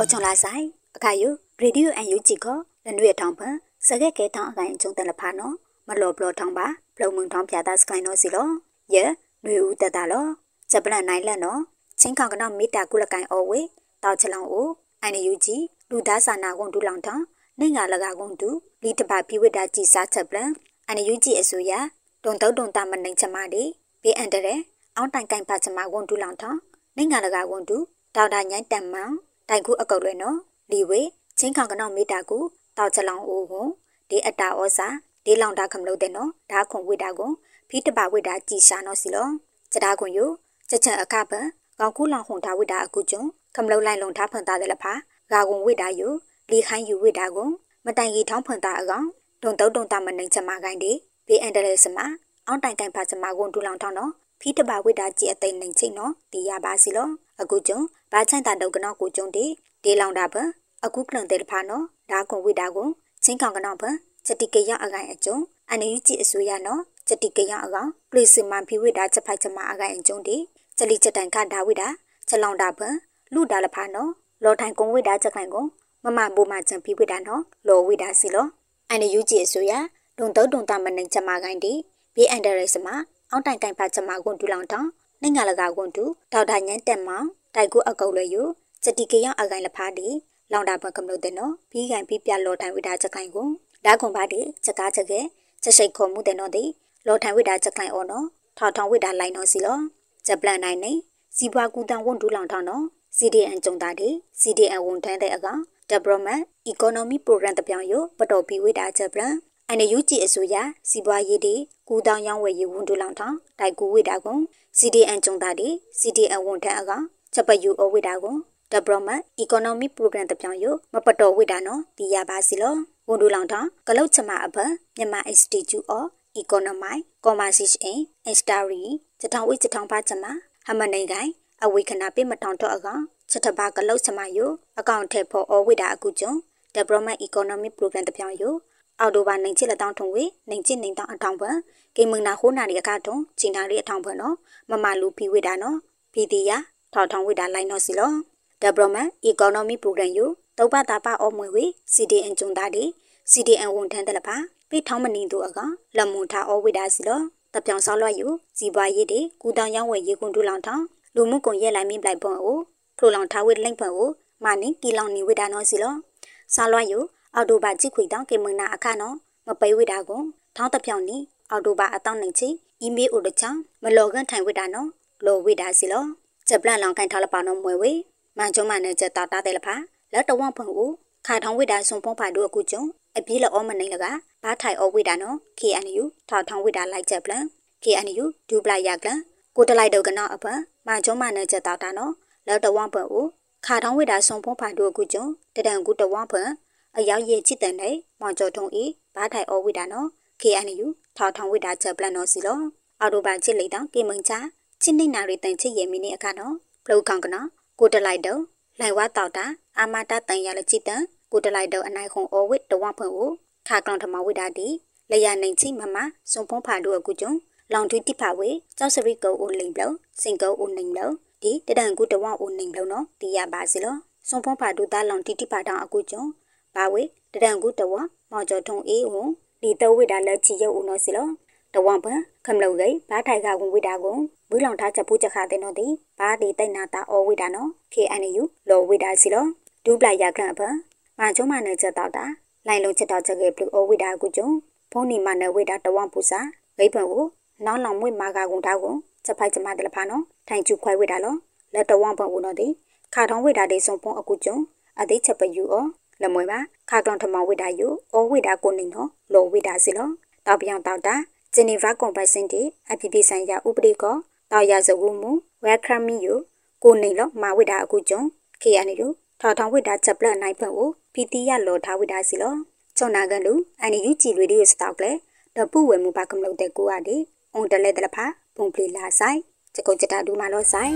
အော်ချွန်လာဆိုင်အခါယူရေဒီယိုအန်ယူဂျီကလနွေထောင်ဖန်စကဲကဲထောင်အကိုင်အကျုံတလဖာနော်မလော်ဘလော်ထောင်ပါပလုံမုံထောင်ပြတာစကိုင်းနော်စီလောယေနွေဦးတက်တာလောစပလန်နိုင်လက်နော်ချင်းခေါကနော်မီတာကုလကိုင်အော်ဝေတောက်ချလောင်အိုအန်ယူဂျီလူသားစာနာဝန်ဒူလောင်ထောင်နိုင်ငါလကကွန်တူလီတပါပြိဝဒကြည်စားချက်ပလန်အန်ယူဂျီအစိုးရတုံတုံတုံတာမနိုင်ချမဒီဘေးအန်တရဲအောင်းတိုင်ကိုင်ပါချမဝန်ဒူလောင်ထောင်နိုင်ငါလကဝန်တူဒေါက်တာညိုင်းတမ်မောင် တိုင်ခုအကုတ်လွဲနော်လီဝေချင်းခေါကနောင်မေတာကိုတောက်ချလောင်အိုကိုဒီအတာဩစာဒီလောင်တာခမလို့တဲ့နော်ဒါခွန်ဝိတာကိုဖီးတပါဝိတာကြည်ရှာနော်စီလောစတာခွန်ယချက်ချက်အခပကောင်ခုလောင်ဟွန်တာဝိတာအခုကျုံခမလို့လိုက်လုံထားဖန်တာတဲ့လဖာဂါကွန်ဝိတာယလီခိုင်းယူဝိတာကိုမတိုင်ကြီးထောင်းဖန်တာအကောင်ဒုံတုတ်တုံတာမနိုင်ချမကိုင်းဒီဘေးအန်ဒရဲစမအောင်းတိုင်ကိုင်ဖာချမကွန်ဒူလောင်ထောင်းနော်ဖီးတပါဝိတာကြည်အသိနိုင်ချင်းနော်တီးရပါစီလော အခုကျုံဘာချိုင်တာဒုတ်ကနောကိုကျုံဒီဒေလောင်တာပအခုကလန်တဲ့ဖာနော်ဒါကွန်ဝိတာကိုချင်းကောင်ကနောပချက်တိကရအကိုင်အကျုံအန်ယူကြည့်အစိုးရနော်ချက်တိကရအကောင်ပရိစမန်ဖီဝိတာချက်ဖိုက်ချက်မအကိုင်အကျုံဒီချက်လီချက်တိုင်ခဒါဝိတာချက်လောင်တာပလူဒါလဖာနော်လောထိုင်ကွန်ဝိတာချက်ခိုင်ကိုမမဘိုမချန်ဖီဝိတာနော်လောဝိတာစီလောအန်ယူကြည့်အစိုးရဒုံတော့ဒုံတာမနိုင်ချက်မကိုင်ဒီဘေးအန်ဒရဲစမအောင်းတိုင်တိုင်ဖာချက်မကွန်ဒူလောင်တောင်း နိုင်ငံလကကွန်ဒူဒေါက်တာညန်တက်မောင်တိုက်ကူအကုတ်လွယ်ယူချက်တိကရအကိုင်လဖာဒီလောင်တာဘကမလို့တဲ့နော်ပြီးကန်ပြီးပြလောထိုင်ဝိတာချက်ခိုင်ကိုဒါကွန်ပါဒီချက်ကားချက်ကဲချက်ရှိတ်ခေါ်မှုတဲ့နော်ဒီလောထိုင်ဝိတာချက်ခိုင်အော်နော်ထောက်ထောင်ဝိတာလိုက်နော်စီလောချက်ပလန်နိုင်နေစီပွားကူတန်ဝန်ဒူလောင်ထောင်းနော် CDN ကြုံတာဒီ CDN ဝန်ထမ်းတဲ့အကောင် Development Economy Program တပြောင်ရပတော်ပြီးဝိတာချက်ပလန် အန်ယူဂျီအစိုးရစီပွားရေးဒီကူတောင်ရောင်းဝယ်ရေးဝန်ဒူလောင်ထောင်းတိုက်ကူဝိတာကွန် CDN ကြုံတာဒီ CDN ဝန်ထမ်းအကောင်ချက်ပယူအဝိတာကွန် Development Economic Program တပြောင်ယမပတော်ဝိတာနော်ဒီရပါစီလောဝန်ဒူလောင်ထောင်းကလုတ်ချမအဘမြန်မာ Institute of Economy Commerce in History စထောင်ဝိစထောင်ပါချမဟမနိုင်ကိုင်အဝိခနာပိမထောင်တော့အကောင်ချက်တပါကလုတ်ချမယအကောင့်ထဲဖို့အဝိတာအခုကျုံ Development Economic Program တပြောင်ယ အော်တိုဘာနိုင်ချစ်လက်တောင်းထုံဝေနိုင်ချစ်နိုင်တောင်းအထောင်ပံကိမင်နာဟိုးနာရီအကထုံချင်းနာရီအထောင်ပံနော်မမလူဖီဝိတာနော်ဖီတီယာထောက်ထောင်ဝိတာလိုက်နော်စီလော Development Economy Program ယတုပ်ပတာပါအောမွေဝေ CDN ကျုံတာဒီ CDN ဝန်ထမ်းတယ်လပါပိထောင်းမနေသူအကလမွန်ထားအောဝိဒါစီလောတပြောင်ဆောက်လွှတ်ယူဇီပွားရည်တေကူတောင်ရောင်းဝယ်ရေကွန်တူလောင်ထောင်းလူမှုကွန်ရက်လိုက်မိပလိုက်ပုံကိုဖလိုလောင်ထားဝိလိမ့်ပုံကိုမနိကီလောင်နေဝိဒါနော်စီလောဆောက်လွှတ်ယူ အော်တိုဘာကြည့်ခွေတောင်းကေမနာအခါနော်မပိဝိဒါကိုထောင်းတပြောင်နီအော်တိုဘာအတောင်းနိုင်ချီအီးမေးလ်တချောင်းမလော်ကန်ထိုင်ဝိဒါနော်လော်ဝိဒါစီလောချက်ပလန်လောင်ကန်ထားလပါနော်မွေဝေမန်ချုံမနဲ့ချက်တာတာတဲ့လဖာလက်တဝန့်ဖုန်ကိုခါထောင်းဝိတာဆွန်ဖုံးဖာတို့အခုကျုံအပြေးလောမနိုင်လကဘာထိုင်အောဝိတာနော် KNU ထောက်ထောင်းဝိတာလိုက်ချက်ပလန် KNU ဒူပလိုက်ရကလကိုတလိုက်တော့ကနော်အပမန်ချုံမနဲ့ချက်တာတာနော်လက်တဝန့်ဖုန်ကိုခါထောင်းဝိတာဆွန်ဖုံးဖာတို့အခုကျုံတဒံကူတဝန့်ဖုန် အရောက်ရဲ့ချစ်တန်တဲ့မောင်ကျော်ထုံဤဘာထိုင်အောဝိတာနော် KNU ထောက်ထောင်းဝိတာချက်ပလန်နော်စီလောအော်တိုဘာချစ်လိုက်တော့ကေမင်ချာချစ်နေနာရီတန်ချစ်ရဲ့မီနီအခါနော်ပလုတ်ကောင်ကနော်ကိုတလိုက်တော့လိုက်ဝါတောက်တာအာမတာတန်ရလချီတန်ကိုတလိုက်တော့အနိုင်ခုံအော်ဝစ်တဝဖွင့်ကိုခါကလောင်ထမဝိတာဒီလရနိုင်ချိမမစွန်ဖုံးဖာတို့အကူကျုံလောင်ထွီတိဖာဝေကျောက်စရိကုံအိုလိမ်ဘလောစင်ကုံအိုနိုင်ဘလောဒီတဒန်ကူတဝအိုနိုင်ဘလောနော်ဒီရပါစီလောစွန်ဖုံးဖာတို့သားလောင်တိတိဖာတောင်အကူကျုံ ဘာဝေတဒန်ကူတဝမောင်ကျော်ထုံအေးဝဒီတဝိတာလက်ချီရုပ်ဦးနော်စီလောတဝံပခမလုံဂိဘာထိုင်ကဝင်ဝိတာကိုဝီလောင်ထားချက်ပူးချက်ခါတဲ့နော်ဒီဘာဒီတိတ်နာတာအောဝိတာနော် KNU လောဝိတာစီလောဒူပလိုက်ရကန်ပမချုံမနဲ့ချက်တော့တာလိုင်လုံးချက်တော့ချက်ကပလူအောဝိတာကူကျုံဖုန်နီမနဲ့ဝိတာတဝံပူစာဂိပံကိုနောင်းလောင်မွေမာကာကုန်တာကိုချက်ဖိုက်ချမတယ်လဖာနော်ထိုင်ကျူခွဲဝိတာလောလက်တဝံပံဦးနော်ဒီခါထောင်းဝိတာဒေဆုံဖုံအကူကျုံအသေးချက်ပယူအော လမွေပါခါကလွန်ထမဝိတာယူအောဝိတာကိုနေနော်လောဝိတာစီလောတောက်ပြောင်တောက်တာဂျနီဗာကွန်ဗက်ဆင်တီအပြည်ပြည်ဆိုင်ရာဥပဒေကောတောက်ရစဝူမူဝဲခရမီယိုကိုနေလောမာဝိတာအခုကျုံခေယနေယိုထောက်ထောင်ဝိတာချက်ပလက်နိုင်ဖက်ကိုပီတီရလောထားဝိတာစီလောချုံနာကန်လူအန်ယူဂျီရေဒီယိုစတောက်လေတပူဝဲမူပါကမလို့တဲ့ကိုရဒီအုံတလဲတလဖာပုံပလီလာဆိုင်ချက်ကုတ်ချတာဒူမာလောဆိုင်